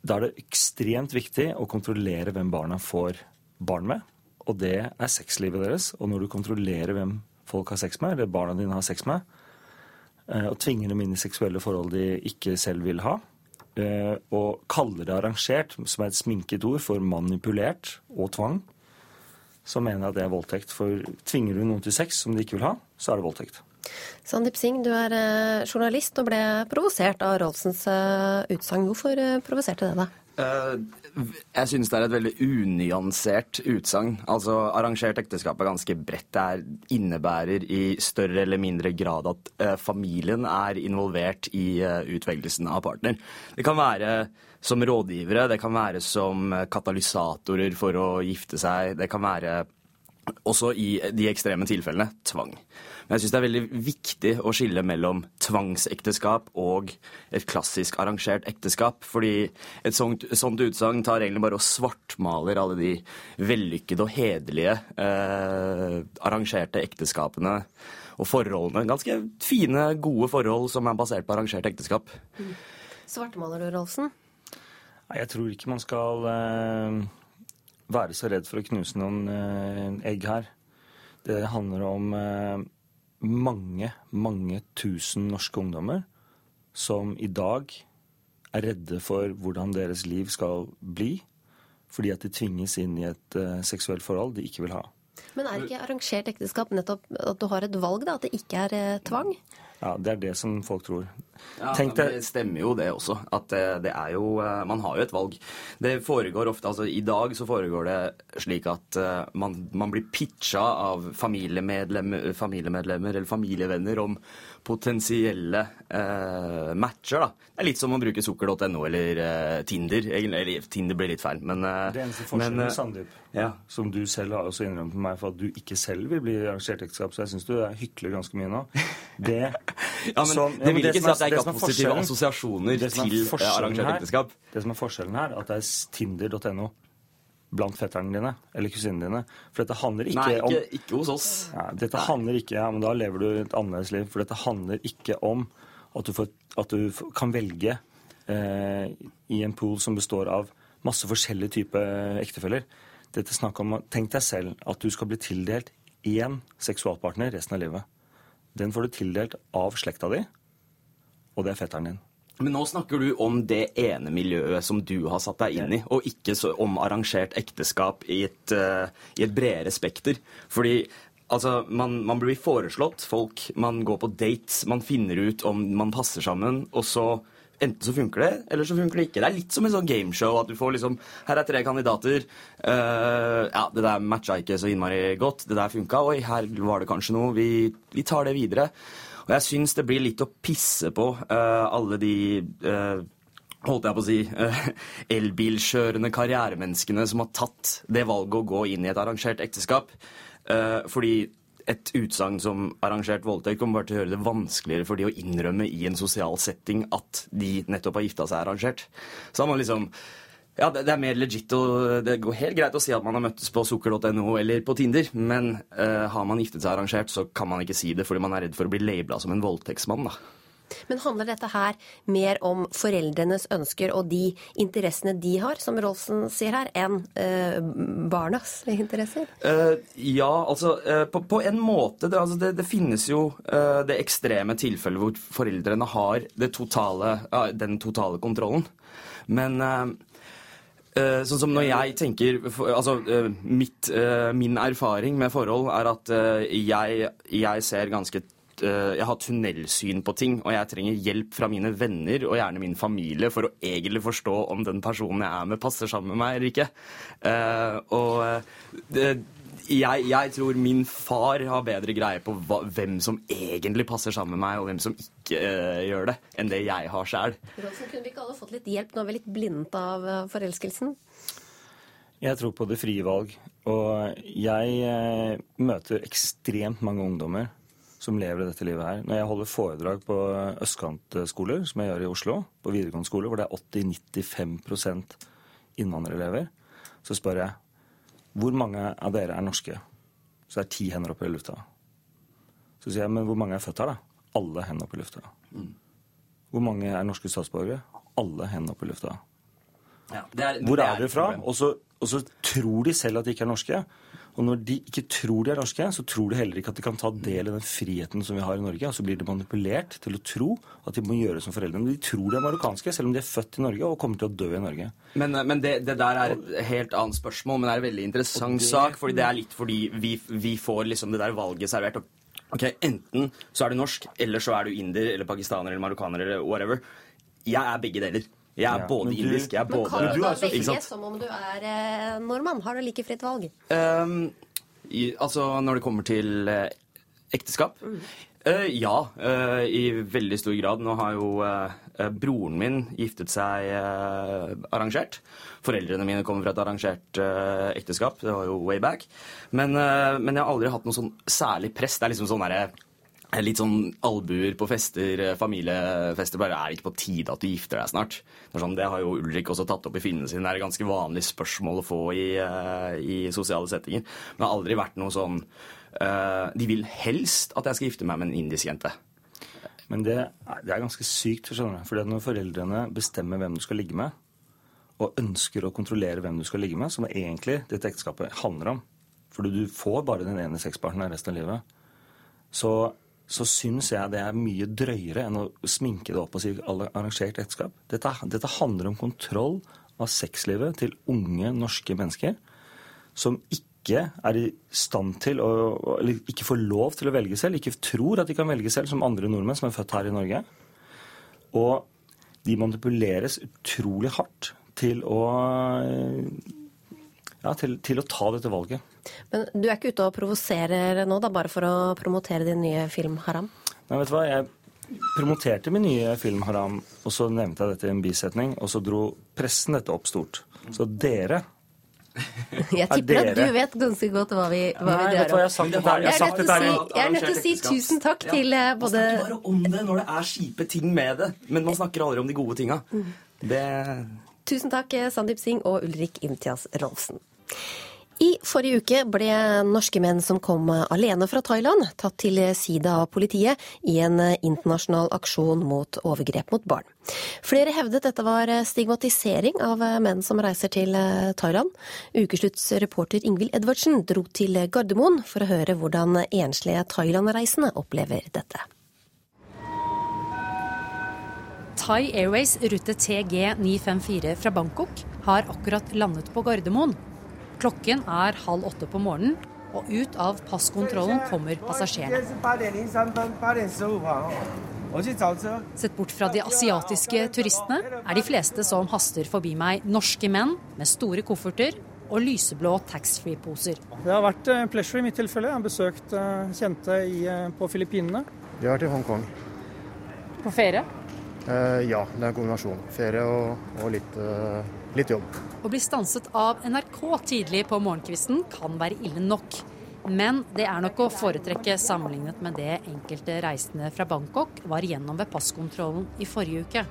da er det ekstremt viktig å kontrollere hvem barna får barn med og det er sexlivet deres. Og når du kontrollerer hvem folk har sex med, eller barna dine har sex med, eh, og tvinger dem inn i seksuelle forhold de ikke selv vil ha, eh, og kaller det arrangert, som er et sminket ord for manipulert og tvang, så mener jeg at det er voldtekt. For tvinger du noen til sex som de ikke vil ha, så er det voldtekt.
Sandeep Singh, du er eh, journalist og ble provosert av Rolfsens utsagn. Hvorfor provoserte det deg?
Jeg synes det er et veldig unyansert utsagn. Altså, Arrangert ekteskap er ganske bredt. Det innebærer i større eller mindre grad at familien er involvert i utvelgelsen av partner. Det kan være som rådgivere, det kan være som katalysatorer for å gifte seg. Det kan være også i de ekstreme tilfellene tvang. Men jeg syns det er veldig viktig å skille mellom tvangsekteskap og et klassisk arrangert ekteskap. Fordi et sånt, sånt utsagn tar egentlig bare og svartmaler alle de vellykkede og hederlige eh, arrangerte ekteskapene og forholdene. Ganske fine, gode forhold som er basert på arrangert ekteskap. Mm.
Svartmaler du, Rolfsen?
Jeg tror ikke man skal eh, være så redd for å knuse noen eh, egg her. Det handler om eh, mange, mange tusen norske ungdommer som i dag er redde for hvordan deres liv skal bli, fordi at de tvinges inn i et uh, seksuelt forhold de ikke vil ha.
Men er ikke arrangert ekteskap nettopp at du har et valg, da? At det ikke er uh, tvang?
Ja, Det er det som folk tror.
Ja, Det stemmer jo det også. At eh, det er jo eh, Man har jo et valg. Det foregår ofte Altså i dag så foregår det slik at eh, man, man blir pitcha av familiemedlemmer, familiemedlemmer eller familievenner om potensielle eh, matcher, da. Det er litt som å bruke sukker.no eller eh, Tinder. Eller Tinder blir litt feil, men eh,
Det eneste forskjellen,
men, eh,
Sandeep,
ja.
som du selv har også innrømmet med meg for at du ikke selv vil bli arrangert ekteskap, så jeg syns du hykler ganske mye nå. Det,
Ja, men
som-
det vil ikke si at jeg ikke har positive assosiasjoner
er
til, eh, arrangert ekteskap.
Det som er forskjellen her, at det er tinder.no blant fetterne dine eller kusinene dine. For dette handler ikke
Nei,
om
ikke, ikke hos oss.
ja, Dette handler ikke Ja, men da lever du et annerledes liv. For dette handler ikke om at du, får, at du kan velge eh, i en pool som består av masse forskjellige typer ektefeller. Dette snakker om Tenk deg selv at du skal bli tildelt én seksualpartner resten av livet. Den får du tildelt av slekta di, og det er fetteren din.
Men nå snakker du om det ene miljøet som du har satt deg inn i, og ikke om arrangert ekteskap i et, uh, i et bredere spekter. Fordi altså, man, man blir foreslått folk, man går på dates, man finner ut om man passer sammen, og så Enten så funker det, eller så funker det ikke. Det er litt som en sånn gameshow. At du får liksom Her er tre kandidater. Uh, ja, det der matcha ikke så innmari godt. Det der funka. Oi, her var det kanskje noe. Vi, vi tar det videre. Og jeg syns det blir litt å pisse på eh, alle de eh, holdt jeg på å si, eh, elbilkjørende karrieremenneskene som har tatt det valget å gå inn i et arrangert ekteskap. Eh, fordi et utsagn som arrangert voldtekt kommer bare til å gjøre det vanskeligere for de å innrømme i en sosial setting at de nettopp har gifta seg arrangert. Så har man liksom ja, det, det er mer legit og Det går helt greit å si at man har møttes på sukker.no eller på Tinder, men uh, har man giftet seg arrangert, så kan man ikke si det fordi man er redd for å bli labela som en voldtektsmann. da.
Men handler dette her mer om foreldrenes ønsker og de interessene de har, som Rolfsen sier her, enn eh, barnas interesser?
Uh, ja, altså uh, på, på en måte. Det, altså, det, det finnes jo uh, det ekstreme tilfellet hvor foreldrene har det totale, den totale kontrollen. Men sånn som når jeg tenker Altså, eh, mitt, eh, min erfaring med forhold er at eh, jeg, jeg ser ganske eh, jeg har tunnelsyn på ting, og jeg trenger hjelp fra mine venner og gjerne min familie for å egentlig forstå om den personen jeg er med, passer sammen med meg eller ikke. Eh, og eh, det, jeg, jeg tror min far har bedre greie på hva, hvem som egentlig passer sammen med meg, og hvem som ikke uh, gjør det, enn det jeg har sjæl.
Kunne vi ikke alle fått litt hjelp? Nå er vi litt blindet av eh, forelskelsen.
Jeg tror på det frie valg. Og jeg eh, møter ekstremt mange ungdommer som lever i dette livet her. Når jeg holder foredrag på østkantskoler, som jeg gjør i Oslo, på videregående skole, hvor det er 80-95% innvandrerelever, så spør jeg hvor mange av dere er norske? Så det er ti hender oppe i lufta. Så sier jeg, men hvor mange er født her, da? Alle hendene oppe i lufta. Hvor mange er norske statsborgere? Alle hendene oppe i lufta. Hvor er dere fra? Og så, og så tror de selv at de ikke er norske. Og når de ikke tror de er norske, så tror de heller ikke at de kan ta del i den friheten som vi har i Norge. Og så blir de manipulert til å tro at de må gjøre som foreldrene. De tror de er marokkanske, selv om de er født i Norge og kommer til å dø i Norge.
Men, men det, det der er et helt annet spørsmål, men det er en veldig interessant
det-
sak. fordi det er litt fordi vi, vi får liksom det der valget servert. og Ok, Enten så er du norsk, eller så er du inder eller pakistaner eller marokkaner eller whatever. Jeg er begge deler. Jeg er
Ja,
både
men du-
indisk, jeg er
Men
både
kan du da
Ikke
velge
sant?
som om du er eh, nordmann? Har du like fritt valg?
Um, i, altså når det kommer til eh, ekteskap?
Mm.
Uh, ja, uh, i veldig stor grad. Nå har jo eh, broren min giftet seg arrangert. Foreldrene mine kommer fra et arrangert ekteskap. Det var jo way back. Men, men jeg har aldri hatt noe sånn særlig press. Det er liksom sånn derre Litt sånn albuer på fester, eh, familiefester. Bare er det ikke på tide at du gifter deg snart? Det, sånn, har jo Ulrik også tatt opp i filmene sine. Det er et ganske vanlig spørsmål å få i, eh, i sosiale settinger. Men det har aldri vært noe sånn eh, De vil helst at jeg skal gifte meg med en indisk jente.
Men det, det er ganske sykt, skjønner du. At når foreldrene bestemmer hvem du skal ligge med, og ønsker å kontrollere hvem du skal ligge med, som egentlig dette ekteskapet handler om, for du får bare den ene sexpartneren resten av livet, så, så syns jeg det er mye drøyere enn å sminke det opp og si arrangert ekteskap. Dette, dette handler om kontroll av sexlivet til unge norske mennesker som ikke er i stand til å Eller ikke får lov til å velge selv, ikke tror at de kan velge selv, som andre nordmenn som er født her i Norge. Og de manipuleres utrolig hardt til å ja, til, til, å ta dette valget.
Men du er ikke ute og provoserer nå, da, bare for å promotere din nye film 'Haram'?
Nei, vet du hva. Jeg promoterte min nye film 'Haram', og så nevnte jeg dette i en bisetning, og så dro pressen dette opp stort. Så dere
jeg tipper at du vet ganske godt hva vi, hva
Nei,
vi drar
om. Jeg, sagt jeg, jeg,
si, jeg er nødt til å si tusen takk ja. til uh, både
Man snakker bare om det når det er kjipe ting med det, men man snakker aldri om de gode tinga. Mm. Det
Tusen takk, Sandeep Singh og Ulrik Imtias Rolfsen. I forrige uke ble norske menn som kom alene fra Thailand, tatt til side av politiet i en internasjonal aksjon mot overgrep mot barn. Flere hevdet dette var stigmatisering av menn som reiser til Thailand. Ukeslutts reporter Ingvild Edvardsen dro til Gardermoen for å høre hvordan enslige Thailand-reisende opplever dette.
Thai Airways rute TG 954 fra Bangkok har akkurat landet på Gardermoen. Klokken er halv åtte på morgenen, og ut av passkontrollen kommer passasjerene. Sett bort fra de asiatiske turistene er de fleste som haster forbi meg, norske menn med store kofferter og lyseblå taxfree-poser.
Det har vært eh, pleasure i mitt tilfelle. Jeg har besøkt eh, kjente i, eh, på Filippinene.
Jeg har vært i Hongkong.
På ferie?
Eh, ja, det er en kombinasjon. Ferie og, og litt, uh, litt, jobb.
Å bli stanset av NRK tidlig på morgenkvisten kan være ille nok. Men det er nok å foretrekke sammenlignet med det enkelte reisende fra Bangkok var igjennom ved passkontrollen i forrige uke.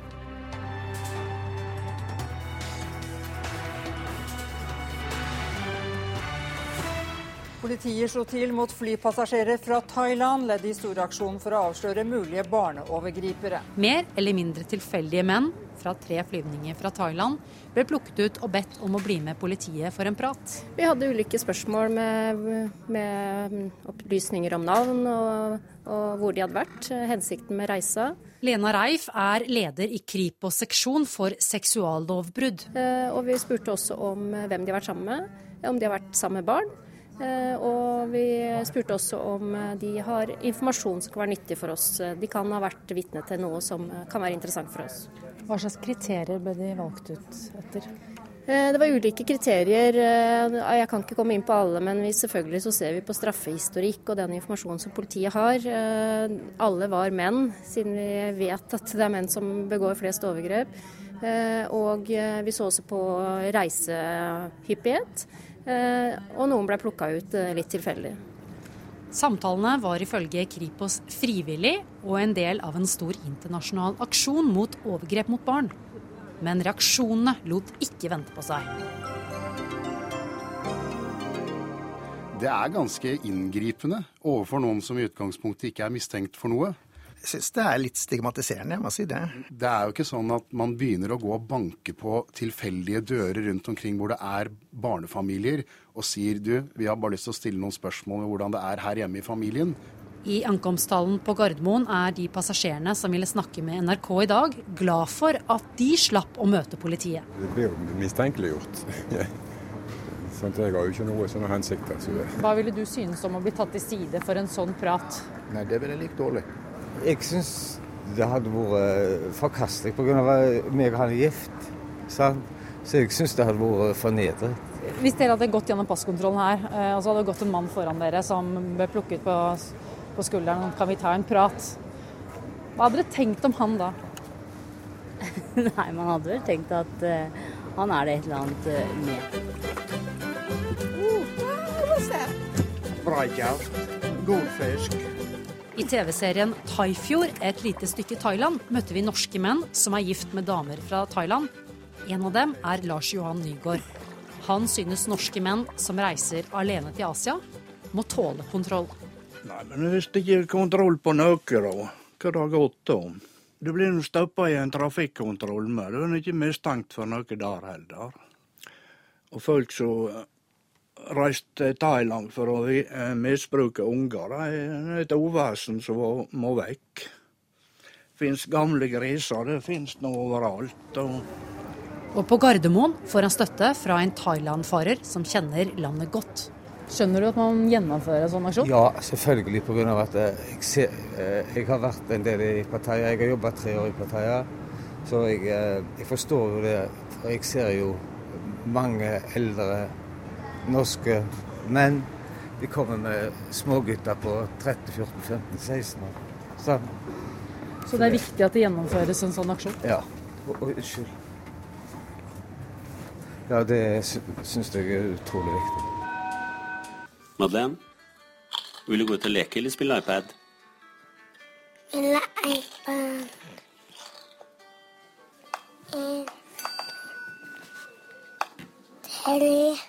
Politiet slo til mot flypassasjerer fra Thailand, ledd i storaksjonen for å avsløre mulige barneovergripere.
Mer eller mindre tilfeldige menn fra tre flyvninger fra Thailand ble plukket ut og bedt om å bli med politiet for en prat.
Vi hadde ulike spørsmål med, med opplysninger om navn og, og, hvor de hadde vært, hensikten med reisa.
Lena Reif er leder i Kripos seksjon for seksuallovbrudd.
Eh, og vi spurte også om hvem de har vært sammen med, om de har vært sammen med barn. Eh, og vi spurte også om eh, de har informasjon som kan være nyttig for oss. De kan ha vært vitne til noe som kan være interessant for oss.
Hva slags kriterier ble de valgt ut etter?
Eh, det var ulike kriterier. Jeg kan ikke komme inn på alle, men vi, selvfølgelig så ser vi på straffehistorikk og den informasjonen som politiet har. Alle var menn, siden vi vet at det er menn som begår flest overgrep. Og vi så også på reisehyppighet. Eh, og noen ble plukka ut eh, litt tilfeldig.
Samtalene var ifølge Kripos frivillig og en del av en stor internasjonal aksjon mot overgrep mot barn. Men reaksjonene lot ikke vente på seg.
Det er ganske inngripende overfor noen som i utgangspunktet ikke er mistenkt for noe.
Syns det er litt stigmatiserende, jeg må si det.
Det er jo ikke sånn at man begynner å gå og banke på tilfeldige dører rundt omkring hvor det er barnefamilier, og sier du, vi har bare lyst til å stille noen spørsmål om hvordan det er her hjemme i familien.
I ankomsthallen på Gardermoen er de passasjerene som ville snakke med NRK i dag, glad for at de slapp å møte politiet.
Det blir jo mistenkeliggjort. Sånn jeg har jo ikke noe sånne hensikter. Så
Hva ville du synes om å bli tatt til side for en sånn prat?
Nei, Det ville jeg likt dårlig.
Jeg syns det hadde vært forkastelig pga. at meg og han er gift. Sant? Så jeg syns det hadde vært fornedret.
Hvis dere hadde gått gjennom passkontrollen her, eh, og så hadde det gått en mann foran dere som ble plukket på, på skulderen, kan vi ta en prat? Hva hadde dere tenkt om han da?
Nei, man hadde vel tenkt at uh, han er det et eller annet uh, med.
Uh, Breitjakt, god fisk.
I TV-serien Thaifjord, et lite stykke Thailand, møtte vi norske menn som er gift med damer fra Thailand. En av dem er Lars Johan Nygaard. Han synes norske menn som reiser alene til Asia, må tåle kontroll.
Nei, men Hvis det ikke er kontroll på noe, da, hva det gått om? Du blir nå stoppa i en trafikkontroll med, du er ikke mistenkt for noe der heller. Og folk som reist til Thailand for å eh, misbruke unger. Det er et uvesen som må- må vekk. Fins gamle griser, det fins nå overalt. og
Og på Gardermoen får han støtte fra en Thailand-farer som kjenner landet godt.
Skjønner du at man gjennomfører en sånn aksjon?
Ja, selvfølgelig pga. at eh, jeg, ser, eh, jeg har vært en del i Pattaya. Jeg har jobba tre år i Pattaya. Så jeg, jeg forstår jo det. For jeg ser jo mange eldre norske menn. De kommer med smågutter på 13, 14, 15, 16 år. Så,
Så det er viktig at det gjennomføres en sånn aksjon?
ja. Unnskyld. Ja, det sy syns jeg er utrolig viktig.
Madeleine, vil du gå ut og leke eller spille iPad?
Eller iPad. En. Tre.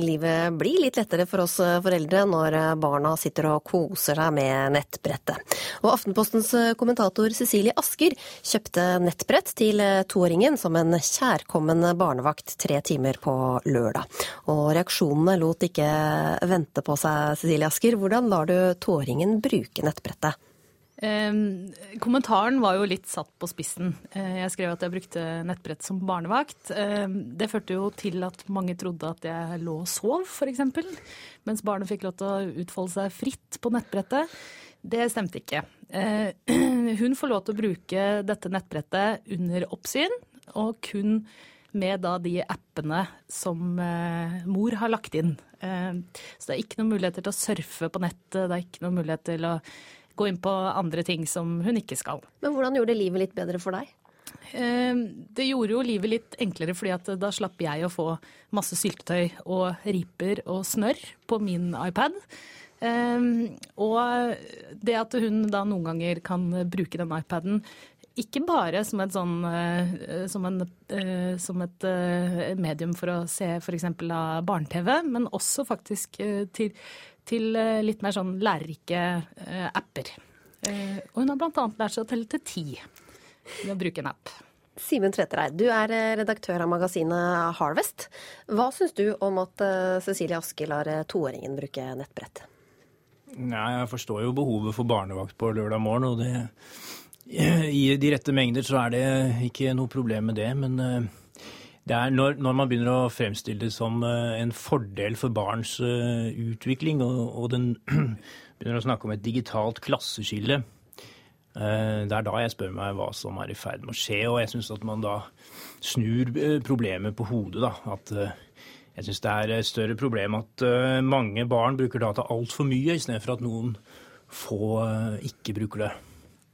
Livet blir litt lettere for oss foreldre når barna sitter og koser seg med nettbrettet. Og Aftenpostens kommentator Cecilie Asker kjøpte nettbrett til toåringen som en kjærkommen barnevakt tre timer på lørdag. Og reaksjonene lot ikke vente på seg, Cecilie Asker. Hvordan lar du toåringen bruke nettbrettet?
Eh, kommentaren var jo litt satt på spissen. Eh, jeg skrev at jeg brukte nettbrett som barnevakt. Eh, det førte jo til at mange trodde at jeg lå og sov, f.eks. Mens barnet fikk lov til å utfolde seg fritt på nettbrettet. Det stemte ikke. Eh, hun får lov til å bruke dette nettbrettet under oppsyn, og kun med da de appene som eh, mor har lagt inn. Eh, så det er ikke noen muligheter til å surfe på nettet, det er ikke noen mulighet til å gå inn på andre ting som hun ikke skal.
Men hvordan gjorde det livet litt bedre for deg?
Eh, Det gjorde jo livet litt enklere, fordi at da slapp jeg å få masse syltetøy og riper og snørr på min iPad. Eh, Og det at hun da noen ganger kan bruke den iPaden ikke bare som et, sånn, eh, som en, som et medium for å se f.eks. barne-TV, men også faktisk til, til eh, litt mer sånn lærerike eh, apper. Eh, Og hun har bl.a. lært seg å telle til ti ved å bruke en app.
Simen Tvetereid, du er redaktør av magasinet Harvest. Hva syns du om at Cecilie Aske lar toåringen bruke nettbrett?
Nei, jeg forstår jo behovet for barnevakt på lørdag morgen, og det I de rette mengder så er det ikke noe problem med det, men når, når man begynner å fremstille det som eh, en fordel for barns eh, utvikling, og, og den begynner å snakke om et digitalt klasseskille, eh, det er da jeg spør meg hva som er i ferd med å skje, og jeg syns at man da snur problemet på hodet. da, at jeg syns det er et større problem at mange barn bruker data altfor mye, istedenfor at noen få ikke bruker det.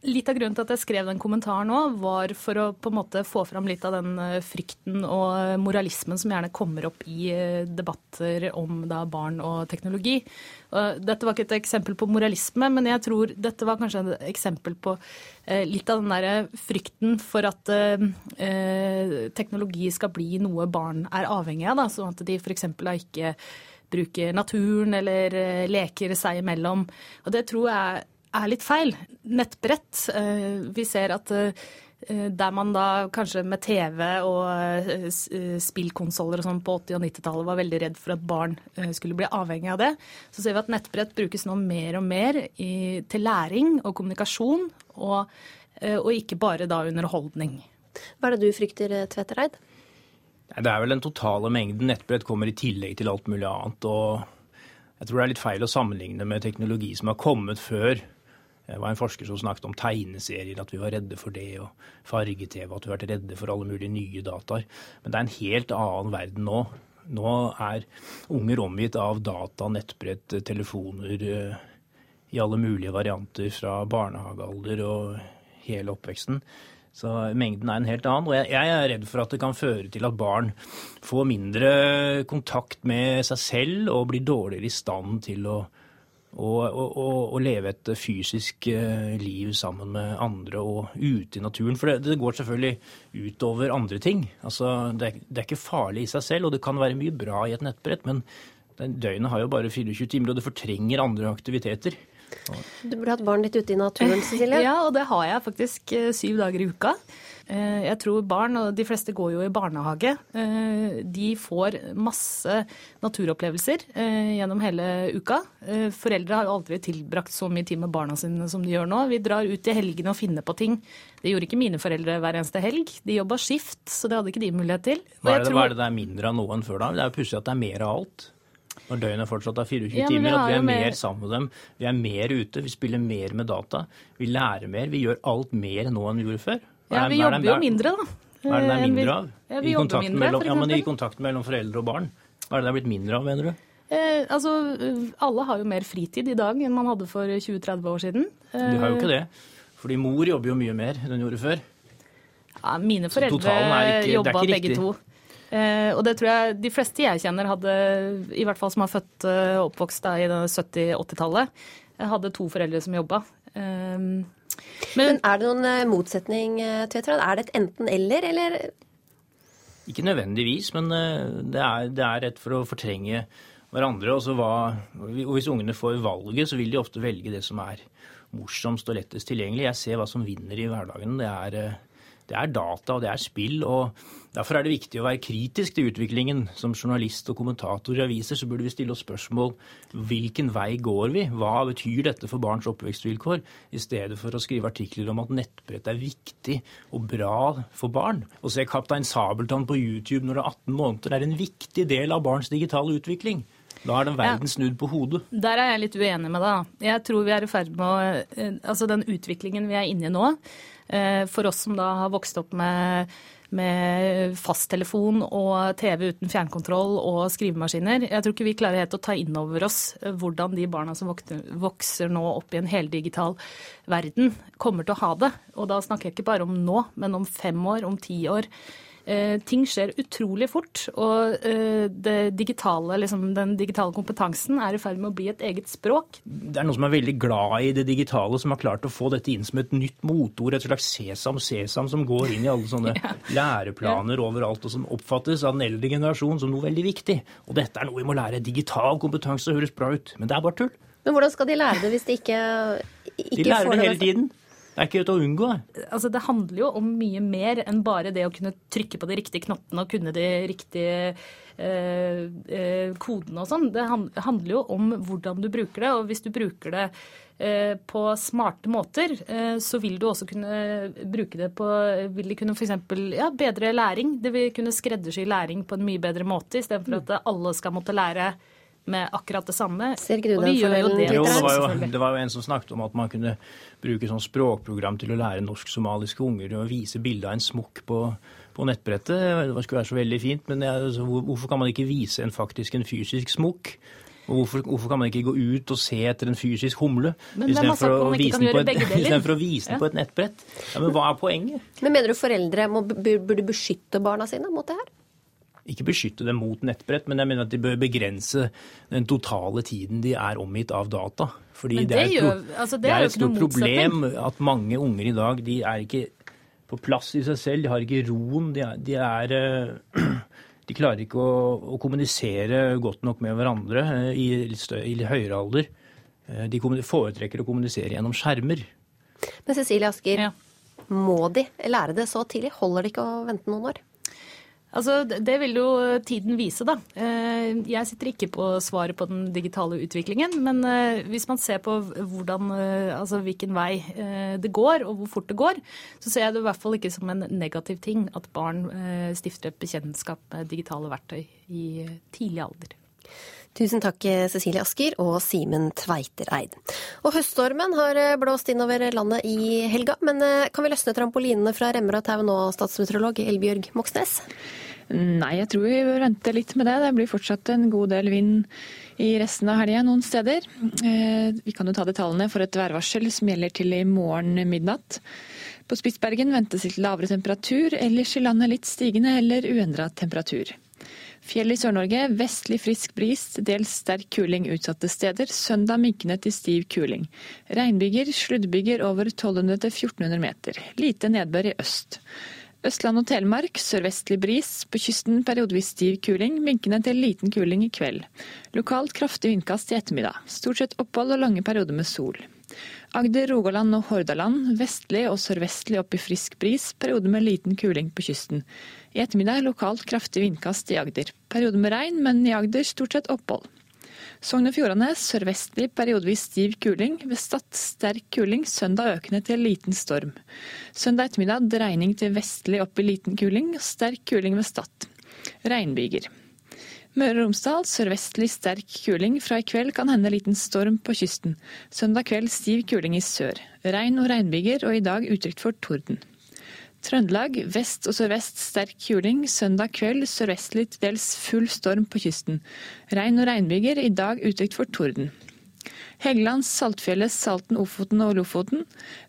Litt av grunnen til at jeg skrev den kommentaren nå, var for å på en måte få fram litt av den eh, frykten og eh, moralismen som gjerne kommer opp i eh, debatter om da barn og teknologi. Dette var ikke et eksempel på moralisme, men jeg tror dette var kanskje et eksempel på litt av den der frykten for at teknologi skal bli noe barn er avhengig av, da, sånn at de f.eks. ikke bruker naturen eller leker seg imellom. Og det tror jeg er litt feil. Nettbrett. eh, Vi ser at eh, der man da kanskje med TV og eh, eh, spillkonsoller og sånn på 80- og 90-tallet var veldig redd for at barn eh, skulle bli avhengig av det, så ser vi at nettbrett brukes nå mer og mer i, til læring og kommunikasjon, og, eh, og ikke bare da underholdning.
Hva er det du frykter, eh, Tvetereid?
Det er vel den totale mengden nettbrett kommer i tillegg til alt mulig annet. og Jeg tror det er litt feil å sammenligne med teknologi som har kommet før. Det var en forsker som snakket om tegneserier, at vi var redde for det, og farge-TV, at vi har vært redde for alle mulige nye dataer. Men det er en helt annen verden nå. Nå er unger omgitt av data, nettbrett, telefoner eh, i alle mulige varianter fra barnehagealder og hele oppveksten. Så mengden er en helt annen. Og jeg, jeg er redd for at det kan føre til at barn får mindre kontakt med seg selv og blir dårligere i stand til å, å, å, å leve et fysisk eh, liv sammen med andre og ute i naturen. For det, det går selvfølgelig utover andre ting. Altså, det, er, det er ikke farlig i seg selv, og det kan være mye bra i et nettbrett, men Døgnet har jo bare 24 timer, og det fortrenger andre aktiviteter.
Du burde hatt barn litt ute i naturen, Cecilie.
Ja, og det har jeg faktisk eh, syv dager i uka. Eh, jeg tror barn, og de fleste går jo i barnehage, eh, de får masse naturopplevelser gjennom hele uka. Foreldre har jo aldri tilbrakt så mye tid med barna sine som de gjør nå. Vi drar ut i helgene og finner på ting. Det gjorde ikke mine foreldre hver eneste helg. De jobba skift, så det hadde ikke de mulighet til.
Hva er, det, tror... hva er det det er mindre av nå enn før da? Det er jo pussig at det er mer av alt når døgnet fortsatt er 24 ja, timer, at vi er mer... mer sammen med dem. Vi er mer ute, vi spiller mer med data. Vi lærer mer. Vi gjør alt mer nå enn vi gjorde før.
Ja, vi jobber jo mindre, da.
Hva er det det er
eh,
mindre av?
Ja, vi jobber mindre,
mellom, ja, I kontakten mellom foreldre og barn, hva er det det er blitt mindre av, mener du?
Eh, altså, Alle har jo mer fritid i dag enn man hadde for 20-30 år siden.
Eh, De har jo ikke det. Fordi mor jobber jo mye mer enn hun gjorde før.
Ja, mine foreldre jobba begge to. Eh, og det tror jeg de fleste jeg kjenner hadde, i hvert fall som har født og eh, oppvokst da, i 70-80-tallet, hadde to foreldre som jobba.
Eh, men, Men, er det noen eh, motsetning, eh, Tvetra? Er det et enten-eller, eller?
Ikke nødvendigvis, men det er, det er rett for å fortrenge hverandre. Hva, og hvis ungene får valget, så vil de ofte velge det som er morsomst og lettest tilgjengelig. Jeg ser hva som vinner i hverdagen. Det er det er data og det er spill. og Derfor er det viktig å være kritisk til utviklingen. Som journalist og kommentator i aviser så burde vi stille oss spørsmål hvilken vei går vi? Hva betyr dette for barns oppvekstvilkår? I stedet for å skrive artikler om at nettbrett er viktig og bra for barn. Å se Kaptein Sabeltann på YouTube når det er 18 måneder er en viktig del av barns digitale utvikling. Da er den verden snudd på hodet.
Der er jeg litt uenig med deg. Jeg tror vi er i ferd med å eh, Altså den utviklingen vi er inne i nå, for oss som da har vokst opp med med fasttelefon og TV uten fjernkontroll og skrivemaskiner. Jeg tror ikke vi klarer helt å ta inn over oss eh, hvordan de barna som vokser nå opp i en heldigital verden, kommer til å ha det. Og da snakker jeg ikke bare om nå, men om fem år, om ti år. Eh, ting skjer utrolig fort, og eh, digitale, liksom, den digitale kompetansen er i ferd med å bli et eget språk.
Det er noen som er veldig glad i det digitale, som har klart å få dette inn som et nytt motord, et slags sesam, sesam, som går inn i alle sånne ja. læreplaner ja. overalt, og som oppfattes av den eldre generasjon som noe veldig viktig. Og dette er noe vi må lære. Digital kompetanse høres bra ut, men det er bare tull.
Men hvordan skal de lære det hvis de ikke, ikke
de lærer det hele tiden. Det er ikke til å unngå.
Altså, det handler jo om mye mer enn bare det å kunne trykke på de riktige knottene og kunne de riktige eh, eh, kodene og sånn. Det handler jo om hvordan du bruker det. Og hvis du bruker det eh, på smarte måter, eh, så vil du også kunne bruke det på Vil det kunne f.eks. Ja, bedre læring. Det vil kunne skreddersy læring på en mye bedre måte, istedenfor at alle skal måtte lære med akkurat det samme.
Ser ikke du den fordelen?
Jo, det var, jo, det var jo en som snakket om at man kunne bruke sånn språkprogram til å lære norsk-somaliske unger å vise bilde av en smokk på, på, nettbrettet. Det skulle være så veldig fint, men jeg, altså, hvorfor kan man ikke vise en faktisk en fysisk smokk? Og hvorfor, hvorfor, kan man ikke gå ut og se etter en fysisk humle istedenfor å, vise den på et, å vise den på et nettbrett? Ja, men hva er poenget?
Men Mener du foreldre må, burde beskytte barna sine mot det her?
Ikke beskytte dem mot nettbrett, men jeg mener at de bør begrense den totale tiden de er omgitt av data. Fordi det, det, er gjør, altså det det er et stort problem at mange unger i dag de er ikke på plass i seg selv, de har ikke roen. De, er, de, er, eh, de klarer ikke å, å, kommunisere godt nok med hverandre eh, i litt, større, i litt høyere alder. Eh, de foretrekker å kommunisere gjennom skjermer.
Men Cecilie Asker, ja. må de lære det så tidlig? Holder det ikke å vente noen år?
Altså, Det vil jo tiden vise, da. Eh, jeg sitter ikke på svaret på den digitale utviklingen. Men eh, hvis man ser på hvordan, eh, altså hvilken vei det går, og hvor fort det går, så ser jeg det i hvert fall ikke som en negativ ting at barn stifter et bekjentskap med digitale verktøy i tidlig alder.
Tusen takk, Cecilie Asker og Simen Tveitereid. Og høststormen har blåst innover landet i helga, men kan vi løsne trampolinene fra remmer og tau nå, statsmeteorolog Elbjørg Moxnes?
Nei, jeg tror vi bør vente litt med det. Det blir fortsatt en god del vind i resten av helga noen steder. Eh, vi kan jo ta detaljene for et værvarsel som gjelder til i morgen midnatt. På Spitsbergen ventes litt lavere temperatur, ellers i landet litt stigende eller uendra temperatur. Fjell i Sør-Norge vestlig frisk bris, dels sterk kuling utsatte steder. Søndag minkende til stiv kuling. Regnbyger, sluddbyger over 1200 1400 meter. Lite nedbør i øst. Østland og Telemark sørvestlig bris. På kysten periodevis stiv kuling, minkende til liten kuling i kveld. Lokalt kraftig vindkast i ettermiddag. Stort sett opphold og lange perioder med sol. Agder, Rogaland og Hordaland vestlig og sørvestlig opp i frisk bris, perioder med liten kuling på kysten. I ettermiddag lokalt kraftig vindkast i Agder. Perioder med regn, men i Agder stort sett opphold. Sogn og Fjordane sørvestlig periodevis stiv kuling. Ved Stad sterk kuling, søndag økende til liten storm. Søndag ettermiddag dreining til vestlig opp i liten kuling, sterk kuling ved Stad. Regnbyger. Møre og Romsdal sørvestlig sterk kuling. Fra i kveld kan hende liten storm på kysten. Søndag kveld stiv kuling i sør. Regn og regnbyger, og i dag utrygt for torden. Trøndelag vest og sørvest sterk kuling. Søndag kveld sørvestlig til dels full storm på kysten. Regn og regnbyger, i dag utrygt for torden. Helgeland, Saltfjellet, Salten, Ofoten og Lofoten.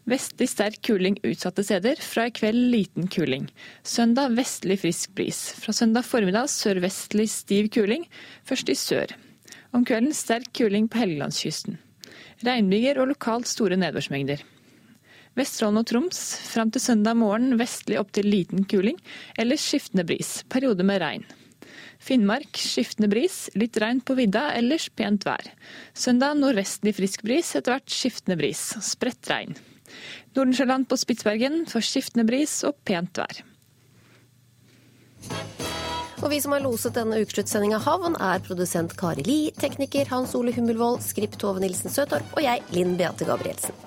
Vestlig sterk kuling utsatte steder. Fra i kveld liten kuling. Søndag vestlig frisk bris. Fra søndag formiddag sørvestlig stiv kuling, først i sør. Om kvelden sterk kuling på Helgelandskysten. Regnbyger og lokalt store nedbørsmengder. Vesterålen og Troms fram til søndag morgen vestlig opp til liten kuling, ellers skiftende bris. Periode med regn. Finnmark skiftende bris, litt regn på vidda, ellers pent vær. Søndag nordvestlig frisk bris, etter hvert skiftende bris. Spredt regn. Nordensjøland på Spitsbergen får skiftende bris og pent vær.
Og vi som har loset denne ukesluttsendinga havn, er produsent Kari Li, tekniker Hans Ole Hummelvold, skript Tove Nilsen Søtorp og jeg, Linn Beate Gabrielsen.